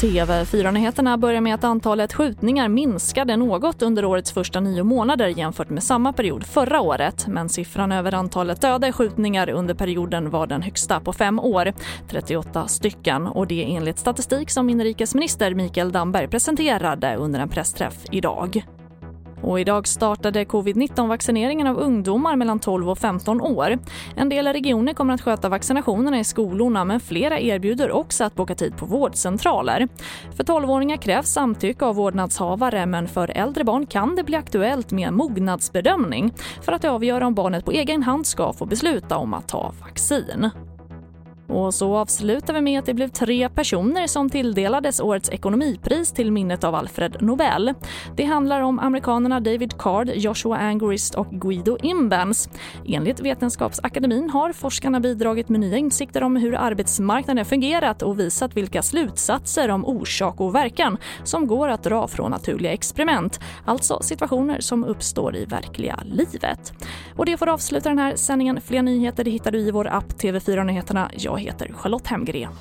TV4-nyheterna börjar med att antalet skjutningar minskade något under årets första nio månader jämfört med samma period förra året. Men siffran över antalet döda i skjutningar under perioden var den högsta på fem år, 38 stycken. Och det enligt statistik som inrikesminister Mikael Damberg presenterade under en pressträff idag. Och idag startade covid-19-vaccineringen av ungdomar mellan 12 och 15 år. En del regioner kommer att sköta vaccinationerna i skolorna men flera erbjuder också att boka tid på vårdcentraler. För 12-åringar krävs samtycke av vårdnadshavare men för äldre barn kan det bli aktuellt med mognadsbedömning för att avgöra om barnet på egen hand ska få besluta om att ta vaccin. Och så avslutar vi med att det blev tre personer som tilldelades årets ekonomipris till minnet av Alfred Nobel. Det handlar om amerikanerna David Card, Joshua Angrist och Guido Imbens. Enligt Vetenskapsakademin har forskarna bidragit med nya insikter om hur arbetsmarknaden fungerat och visat vilka slutsatser om orsak och verkan som går att dra från naturliga experiment, alltså situationer som uppstår i verkliga livet. Och det får avsluta den här sändningen. Fler nyheter hittar du i vår app TV4 Nyheterna. Jag heter Charlotte Hemgren.